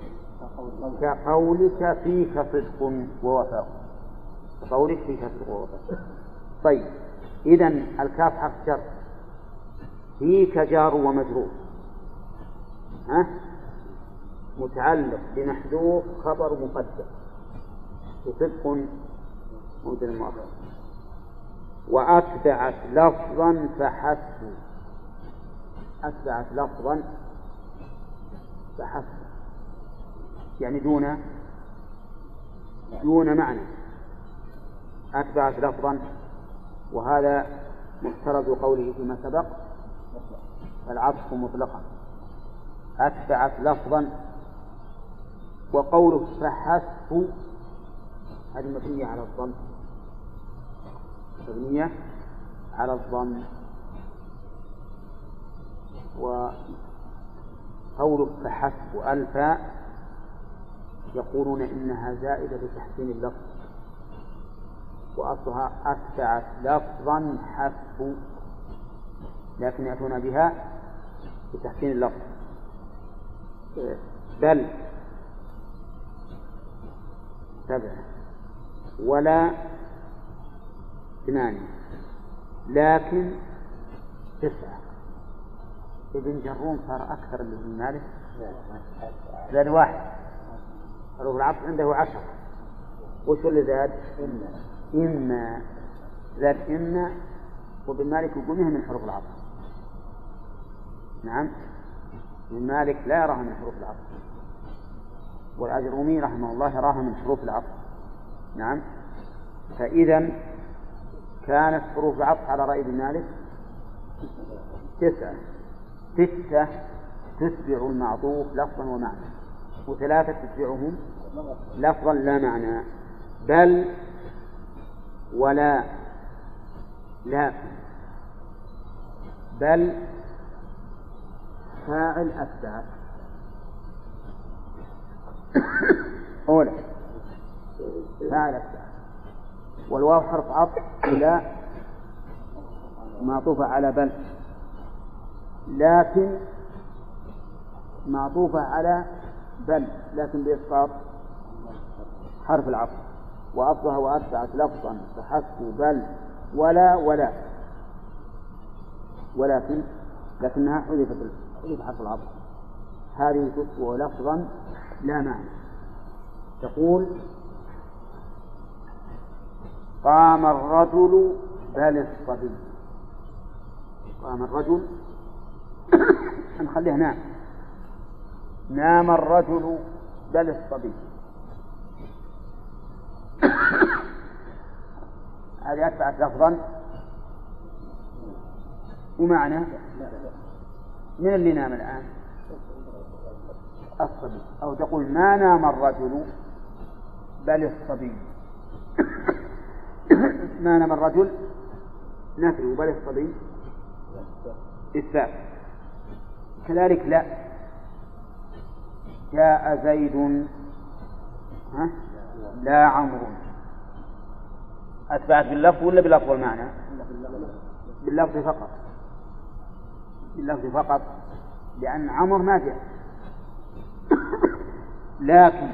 كقولك فيك صدق ووفاء. كقولك فيك صدق ووفاء طيب إذا الكاف حرف جر. فيك جار ومجرور. ها؟ متعلق بمحذوف خبر مقدم. وصدق موجود المؤخر وأتبعت لفظا فحسب. أتبعت لفظا فحسب. يعني دون دون معنى. أتبعت لفظا وهذا مفترض قوله فيما سبق العطف مطلقا. أتبعت لفظا وقوله فحسب هذه مبنية على الظن. مبنية على الظن. وقوله فحسب ألفا يقولون إنها زائدة لتحسين اللفظ. وأصلها أتبعت لفظا حسب لكن يأتون بها لتحسين اللفظ. بل سبعة ولا ثمانية لكن تسعة ابن جروم صار أكثر من ابن مالك. زاد واحد. حروف العطف عنده عشرة وش اللي زاد؟ إما زاد إما وابن مالك يقول من حروف العطف. نعم. ابن مالك لا يراها من حروف العطف. والأجرومي رحمه الله يراها من حروف العطف. نعم. فإذا كانت حروف العطف على رأي ابن مالك تسعة. ستة تتبع المعطوف لفظا ومعنى وثلاثة تتبعهم لفظا لا معنى. بل ولا لكن بل فاعل أتبع أولى فاعل أتبع والواو حرف عطف إلى معطوفة على بل. لكن معطوفة على بل لكن بإسقاط حرف العطف. وأصلها وأتبعت لفظا فحسب بل ولا ولا. ولكن لكنها حذفت حذف حرف العطف. هذه تسوى لفظا لا معنى. تقول قام الرجل بل الصبي. قام الرجل نخليه نام نام الرجل بل الصبي. هذه أتبعت لفظا. ومعنى من اللي نام الآن؟ الصبي. أو تقول ما نام الرجل؟ بل الصبي. ما نام الرجل؟ نفي. بل الصبي؟ إثبات كذلك لا. جاء زيد. ها؟ لا عمرو. أتبعت باللفظ ولا بلفظ المعنى؟ باللفظ فقط. باللفظ فقط لأن عمر ما جاء. لكن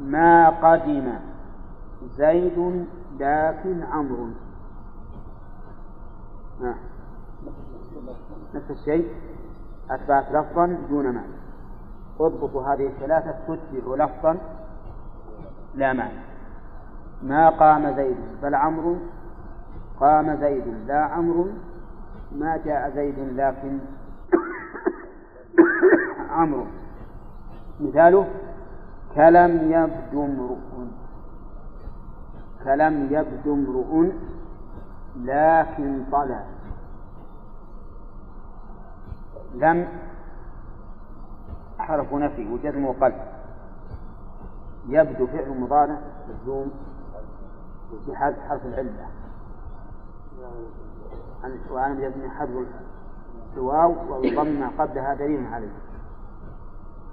ما قدم زيد لكن عمرو. نفس الشيء. أتبعت لفظا دون معنى. اضبطوا هذه الثلاثة تتبع لفظا لا معنى. ما قام زيد بل عمرو قام زيد لا عمرو ما جاء زيد لكن عمرو. مثاله كلم يبدو امرؤ. كلم يبدو امرؤ لكن طلع. لم حرف نفي وجزم وقلب. يبدو فعل مضارع مجزوم بحذف حرف العلة. وعن بجزم حذف الواو والضم ما قبلها دليل عليه.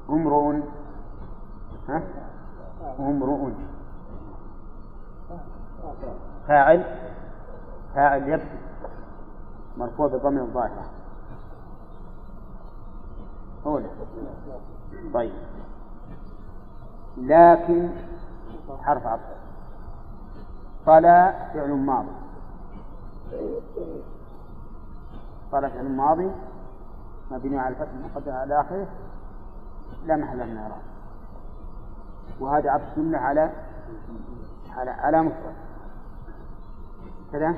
امرؤ ها؟ امرؤ. فاعل فاعل يبدو مرفوع بضم الظاهرة. أولى طيب. لكن حرف عطف. طلع فعل ماضي. طلع فعل ماضي. مبني على الفتح المقدر على آخره. لا محل من الإعراب وهذا عطف جملة على على على مفرد. كذا؟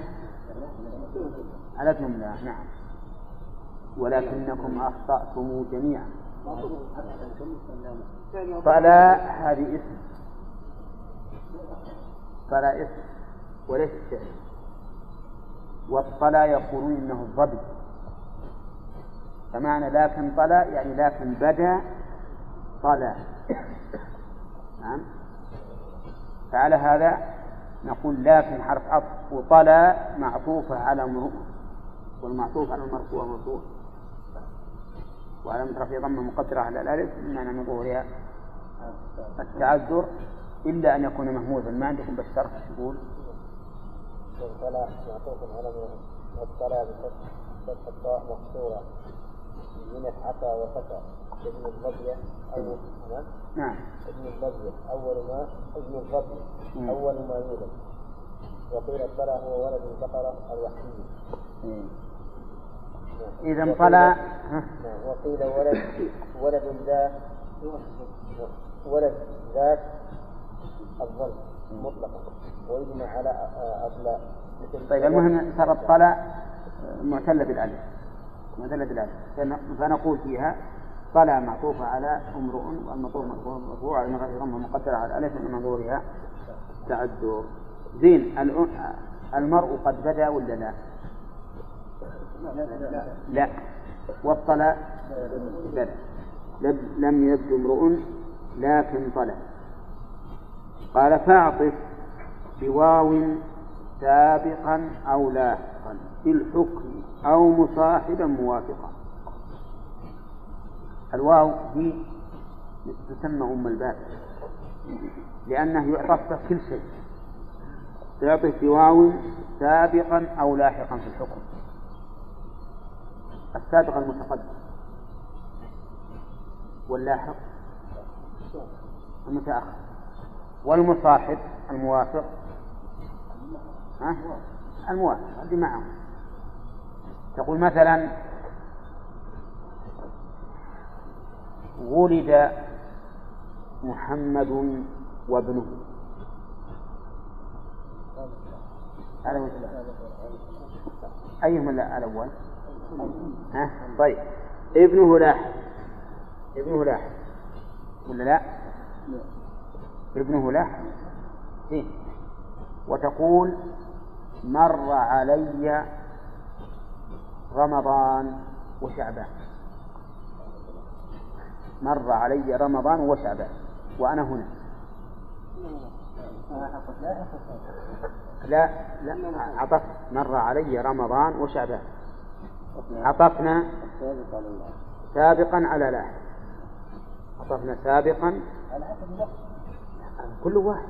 على جملة نعم. ولكنكم أخطأتم جميعا. فلا هذه اسم. فلا اسم وليس فعل. والطلا يقولون إنه الظبي فمعنى لكن طلا يعني لكن بدا طلا نعم. فعلى هذا نقول لكن حرف عطف وطلا معطوفة على مرفوع والمعطوف على المرفوع مرفوع. وعلى رفع ضمه مقدرة على الألف بمعنى من ظهورها التعذر إلا أن يكون مهموزا. ما عندكم بس شرح يقول؟ معطوف على بفتح الطاء مكسورة من وفتى ابن الضبية أول نعم. ابن الضبية أول ما ابن الضبية مم. أول ما يولد. وقيل الطلع هو ولد البقرة الوحشي إذا طلع ها، نعم وقيل ولد ولد ذات ولد ذات الظل مطلقا ويجمع على مثل طيب المهم صار الطلع معتلة بالألف معتلة بالألف. فن- فنقول فيها طلع معطوفة على امرؤ والمطلوب مرفوع على غير ضمه مقدرة على الألف من منظورها. تعذر. زين المرء قد بدا ولا لا؟ لا. والطلع بدا لم- يبدو امرؤ لكن طلع قال فاعطف بواو سابقا أو لاحقا في الحكم أو مصاحبا موافقا. الواو دي تسمى أم الباب لأنه يعطف كل شيء. يعطف بواو سابقا أو لاحقا في الحكم. السابق المتقدم. واللاحق. المتأخر. والمصاحب. الموافق؟ الموافق. هذه معه تقول مثلا ولد محمد وابنه. أيهما الأول؟ ها؟ طيب. ابنه لاحق. ابنه لاحق. ولا لا؟ ابنه لاحق. زين. وتقول مر علي رمضان وشعبان. مر علي رمضان وشعبان. وأنا هنا. لا لا عطف مر علي رمضان وشعبان. عطفنا سابقا على لاحق عطفنا سابقا. كل واحد.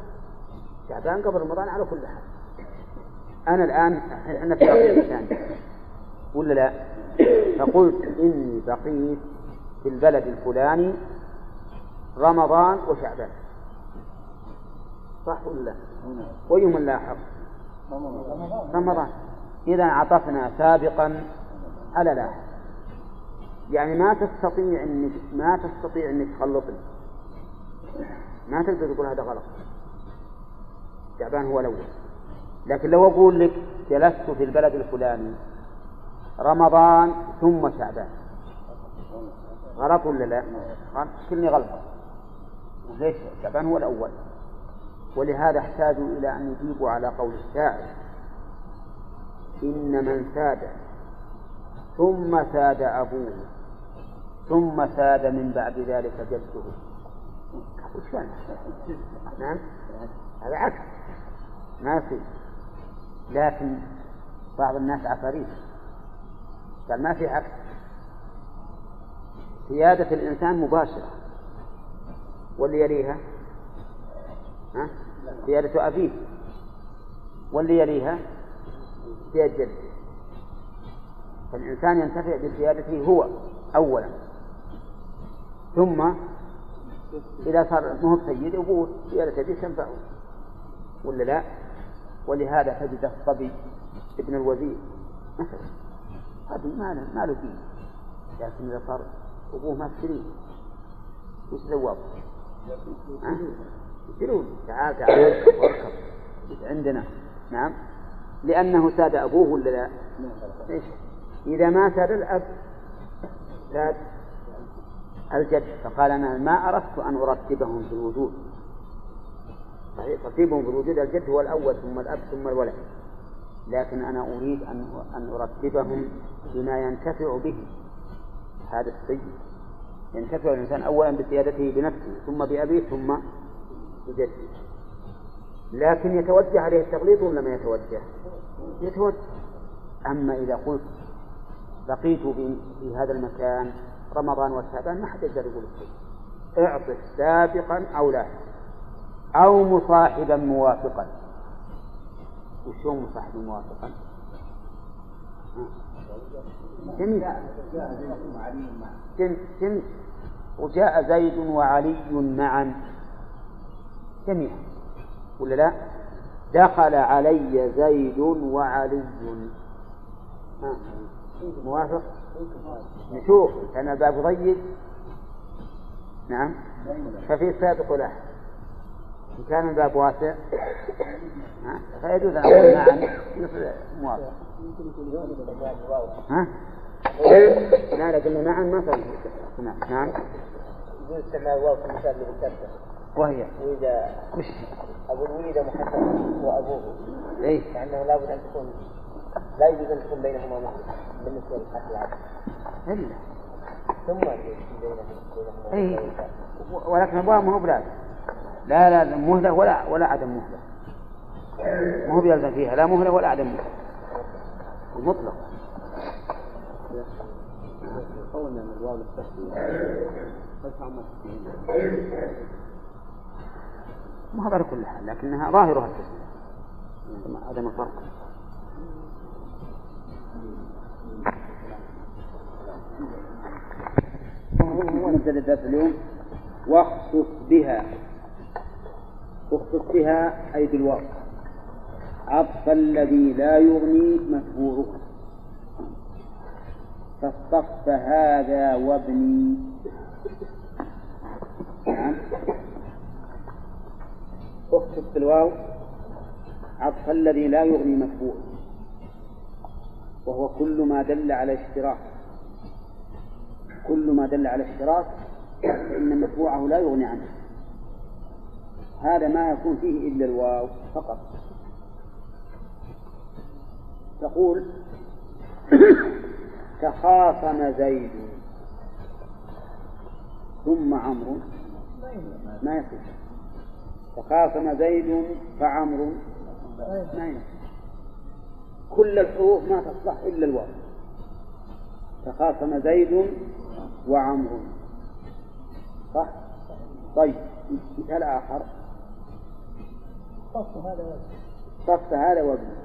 شعبان قبل رمضان على كل حال. أنا الآن إحنا في رقيق ثاني ولا لا؟ فقلت إني بقيت في البلد الفلاني رمضان وشعبان. صح ولا لا؟ ويوم اللاحق رمضان. إذا عطفنا سابقا على لاحق يعني ما تستطيع انك ما تستطيع إنك تخلطني ما تقدر تقول هذا غلط. شعبان هو الأول. لكن لو أقول لك جلست في البلد الفلاني رمضان ثم شعبان. غلط ولا لا؟ كلني غلط. ليش؟ شعبان هو الأول. ولهذا احتاجوا إلى أن يجيبوا على قول الشاعر إن من ساد ثم ساد أبوه. ثم ساد من بعد ذلك جده. وش معنى؟ نعم. هذا عكس. ما في. لكن بعض الناس عفاريت. قال ما في عكس. سيادة الإنسان مباشرة. واللي يليها؟ ها؟ سيادة أبيه. واللي يليها؟ سيادة جده. فالإنسان ينتفع بسيادته هو أولا. ثم إذا صار ما هو سيد أبوه سيادة أبيه تنفعه ولا لا؟ ولهذا تجد الصبي ابن الوزير مثلا. هذا ما له ما له دين. لكن إذا صار أبوه ما سليم وش ثواب؟ يقولون تعال تعال اركب اركب عندنا؟ نعم. لأنه ساد أبوه ولا لا؟ إذا ما ساد الأب ساد الجد. فقال أنا ما أردت أن أرتبهم في الوجود. صحيح ترتيبهم في الوجود الجد هو الأول ثم الأب ثم الولد. لكن أنا أريد أن أن أرتبهم بما ينتفع به. هذا السيد. ينتفع الإنسان أولا بسيادته بنفسه ثم بأبيه ثم بجده. لكن يتوجه عليه التغليط ولا ما يتوجه؟ يتوجه. أما إذا قلت بقيت في, هذا المكان رمضان وشعبان ما حد يقدر يقول الشيء اعطف سابقا أو لاحقا أو مصاحبا موافقا. وشو مصاحبا موافقا؟ جميل. وجاء زيد وعلي معا. جميعا ولا لا؟ دخل علي زيد وعلي. ها. موافق؟ نشوف كان الباب ضيق. نعم. ففي سابق له إن كان الباب واسع. ها؟ فيجوز أن أقول نعم. موافق. ها؟ لا لا قلنا نعم ما صار نعم. نعم. يجوز استعمال الواو في المثال اللي ذكرته وهي. وإذا وش أقول محمد وأبوه اي فإنه لابد أن تكون لا يجوز أن تكون بينهما مهلة بالنسبة لحق العبد إلا. ثم يجوز بينهما بينهما و- ولكن الواو ما هو بلازم لا لا مهلة ولا ولا عدم مهلة ما هو بيلزم فيها. لا مهلة ولا عدم مهلة المطلق. قولنا الواو للتسوية ما هو على كل حال لكنها ظاهرها التسمية عدم الفرق. ونبدأ الدرس اليوم. واخصص بها. اخصص بها أي بالواو عطف الذي لا يغني متبوعه فاصطف هذا وابني. نعم. اخصص بالواو. عطف الذي لا يغني متبوع وهو كل ما دل على اشتراك. كل ما دل على اشتراك فإن متبوعه لا يغني عنه. هذا ما يكون فيه إلا الواو فقط. تقول تخاصم زيد. ثم عمرو. ما يصير. تخاصم زيد فعمرو. ما يصير. كل الحروف ما تصلح إلا الواو. تخاصم زيد وعمرو. صح؟ طيب مثال آخر صف هذا صف هذا وابنه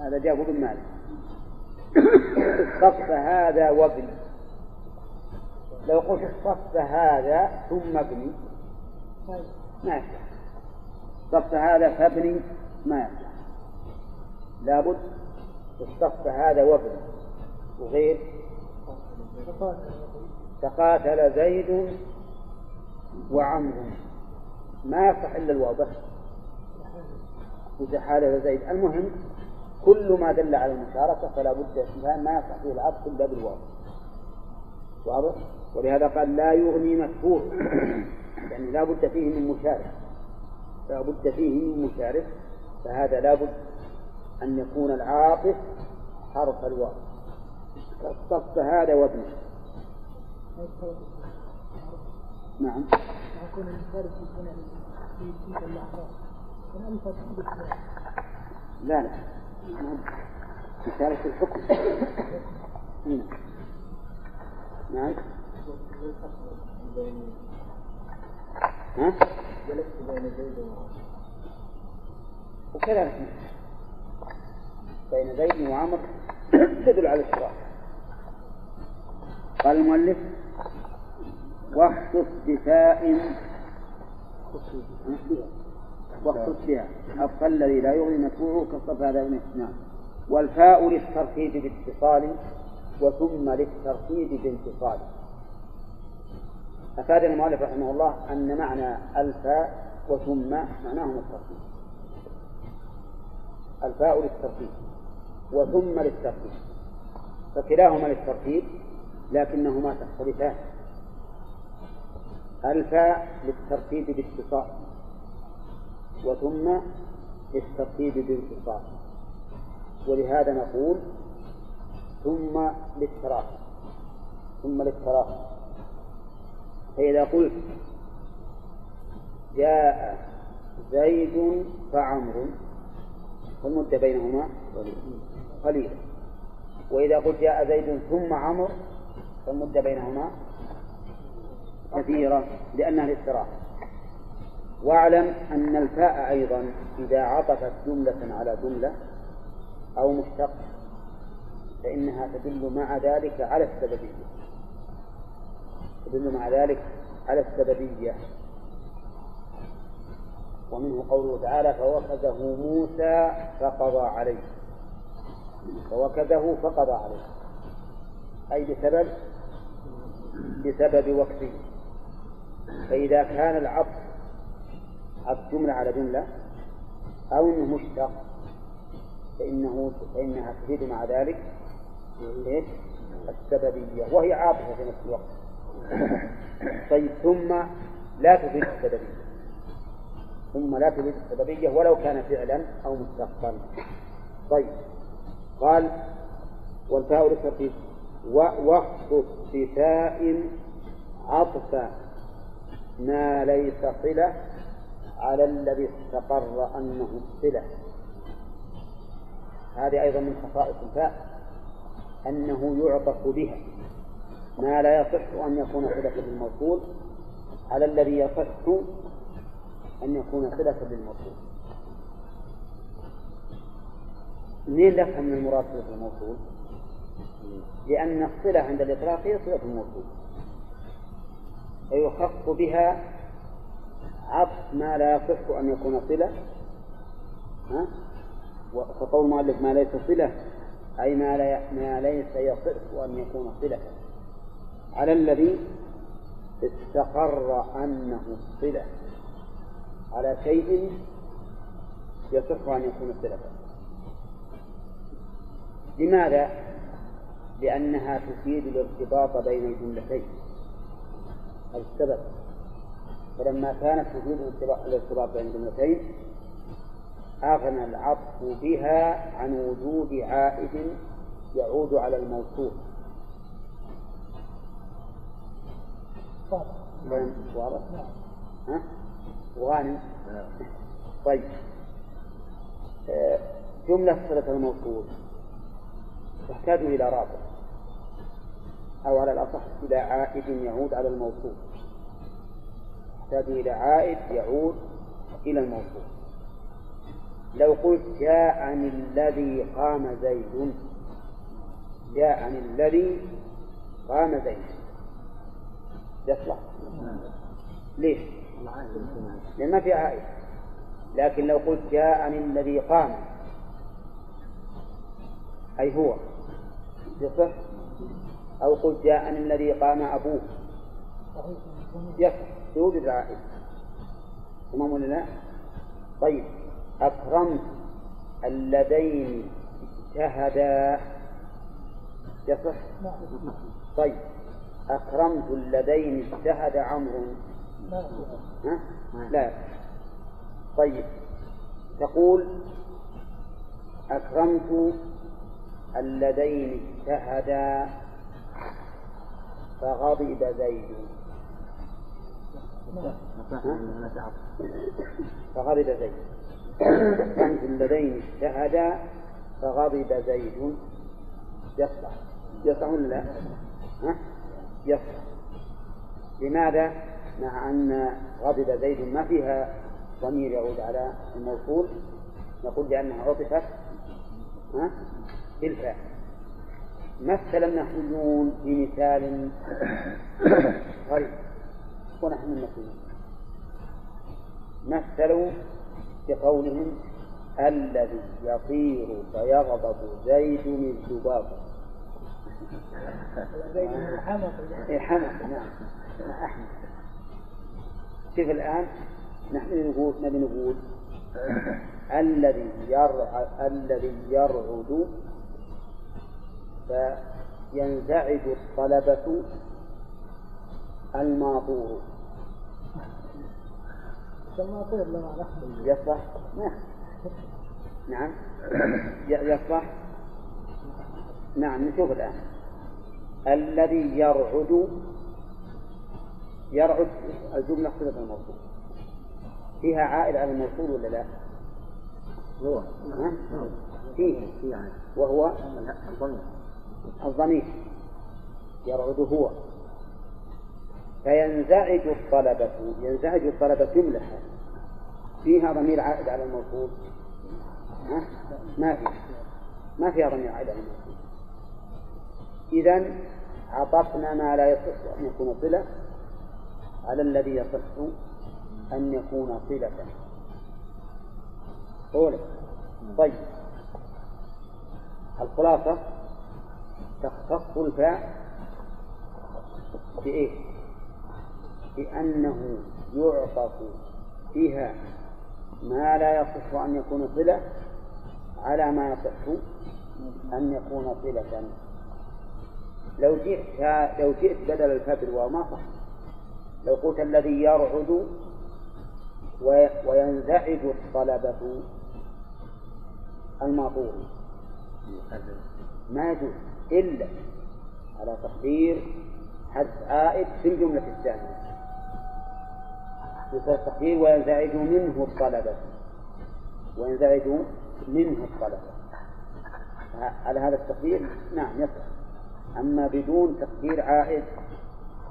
هذا جابه بن مالك. صف هذا وابني لو قلت صف هذا ثم ابني ما يصلح صف هذا فابني ما يصلح لابد الصف هذا وابني وغير تقاتل زيد وعمرو. ما يصح إلا الواو بس وتحالف زيد. المهم كل ما دل على المشاركة فلا بد ما يصح فيه العطف إلا بالواو واضح؟ ولهذا قال لا يغني مدفوع يعني لا بد فيه من مشارك لا بد فيه من مشارك فهذا لا بد أن يكون العاطف حرف الواو. كالصف هذا وابنه. نعم. في لا لا. مشاركة الحكم. هنا. نعم. ها؟ وكذلك بين زيد وعمر تدل على الاشتراك قال المؤلف واخصص بفاء واخصص بها حق الذي لا يغني مدفوعه كالصف هذا من نعم والفاء للترتيب باتصال وثم للترتيب بانفصال. أفاد المؤلف رحمه الله أن معنى الفاء وثم معناهما الترتيب الفاء للترتيب وثم للترتيب فكلاهما للترتيب لكنهما تختلفان. الفاء للترتيب باتصال وثم للترتيب بانفصال ولهذا نقول ثم للتراخي ثم للتراخي. فإذا قلت جاء زيد فعمر فالمدة بينهما قليلة وإذا قلت جاء زيد ثم عمر فالمدة بينهما كثيرة لأنها للتراخي واعلم أن الفاء أيضا إذا عطفت جملة على جملة أو مشتق فإنها تدل مع ذلك على السببية. يدل مع ذلك على السببية. ومنه قوله تعالى فوكزه موسى فقضى عليه. فوكزه فقضى عليه. أي بسبب؟ بسبب وكزه فإذا كان العطف عطف جملة على جملة أو أنه مشتق فإنه فإنها تفيد مع ذلك إيش؟ السببية وهي عاطفة في نفس الوقت. طيب ثم لا تفيد السببية. ثم لا تفيد السببية ولو كان فعلا أو مستقبلا طيب قال والفاء للترتيب. ووقت اصطفاء عطف ما ليس صلة على الذي استقر أنه الصلة هذه أيضا من خصائص الفاء أنه يعطف بها. ما لا يصح أن يكون صلة للموصول على الذي يصح أن يكون صلة للموصول منين نفهم من المراد صلة الموصول؟ لأن الصلة عند الإطلاق هي صلة الموصول ويخص بها عطف ما لا يصح أن يكون صلة. ها؟ وقول المؤلف ما ليس صلة أي ما, لا ما ليس يصح أن يكون صلة. على الذي استقر أنه صلة. على شيء يصح أن يكون صلة. لماذا؟ لأنها تفيد الارتباط بين الجملتين. هذا السبب. فلما كانت تفيد الارتباط بين الجملتين أغنى العطف بها عن وجود عائد يعود على الموصول. واضح؟ ها؟ وغانم. طيب. جملة صلة الموصول. تحتاج إلى رابط. أو على الأصح إلى عائد يعود على الموصول. تحتاج إلى عائد يعود إلى الموصول. لو قلت جاءني الذي قام زيد. جاءني الذي قام زيد. يصلح ليش؟ لأن ما في عائد. لكن لو قلت جاءني الذي قام. أي هو. يصح؟ أو قلت جاءني الذي قام أبوه. يصح يوجد عائد تمام ولا لا؟ طيب. أكرمت اللذين اجتهدا. يصح؟ طيب. أكرمت اللذين اجتهد عمرو. ها؟ لا. طيب. تقول أكرمت اللذين اجتهدا. فغضب زيد. فغضب زيد. أكرمت اللذين اجتهدا فغضب زيد. يصلح. يصلح ولا لا؟ يصلح. لماذا؟ مع أن غضب زيد ما فيها ضمير يعود على الموصول. نقول لأنها عطفت ها؟ مثل النحويون في مثال غريب. ونحن النحويون مثلوا بقولهم الذي يطير فيغضب زيد الذباب زيد حمق إيه حمق نعم. أحمد. كيف الآن نحن نقول نبي نقول الذي يرعى الذي يرعد فينزعج الطلبة الماطور. الماطور لما يصح؟ نعم. نعم. يصح؟ نعم نشوف الآن. الذي يرعد يرعد الجملة صلة الموصول. فيها عائد على الموصول ولا لا؟ هو؟ فيه. وهو؟ الضمير الضمير يرعد هو. فينزعج الطلبة ينزعج الطلبة جملة. فيها ضمير عائد على الموصول؟ ما فيها. ما فيها ضمير عائد على الموصول. إذا عطفنا ما لا يصح أن يكون صلة على الذي يصح أن يكون صلة. قولك طيب. الخلاصة تختص الفاء بإيه؟ بأنه يعطف فيها ما لا يصح أن يكون صلة على ما يصح أن يكون صلة لو جئت لو جئت بدل الفاء بالواو ما صح. لو قلت الذي يرعد وينزعج الطلبة الماطور. ما يجوز. إلا على تقدير حذف عائد في الجملة الثانية. يصير التقدير وينزعج منه الطلبة. وينزعج منه الطلبة. على هذا التقدير نعم يصح. أما بدون تقدير عائد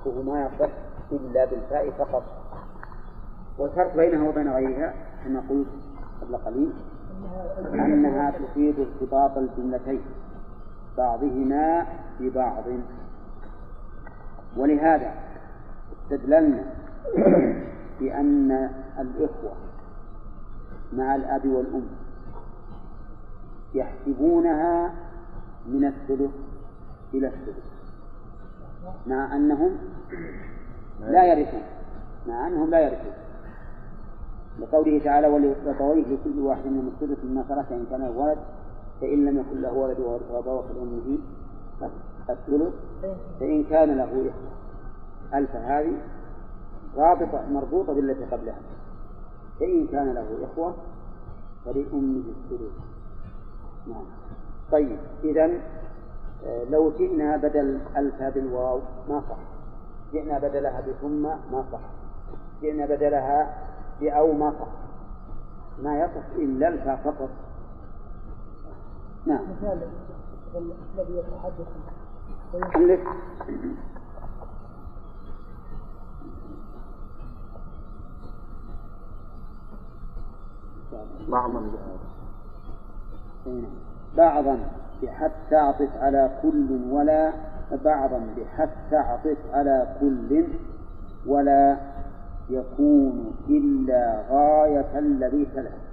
فهو ما يصح إلا بالفاء فقط. والفرق بينها وبين غيرها كما قلت قبل قليل أنها تفيد ارتباط الجملتين. بعضهما ببعض. ولهذا استدللنا بأن الإخوة مع الأب والأم يحسبونها من الثلث إلى الثلث مع أنهم لا يرثون مع أنهم لا يرثون. لقوله تعالى ولأبويه لكل واحد منهم الثلث مما ترك إن كان ولد فإن لم يكن له ولد وأبوه فلأمه الثلث فإن كان له إخوة ألف هذه رابطة مربوطة بالتي قبلها. فإن كان له إخوة فلأمه الثلث. نعم. طيب إذا آه، لو جئنا بدل ألف بالواو ما صح. جئنا بدلها بثم ما صح. جئنا بدلها بأو ما صح. ما يصح إلا الفاء فقط. نعم. مثال الذي يتحدث بعضا. بعضا بحث تعطف على كل ولا بعضا بحث تعطف على كل ولا يكون إلا غاية الذي تلها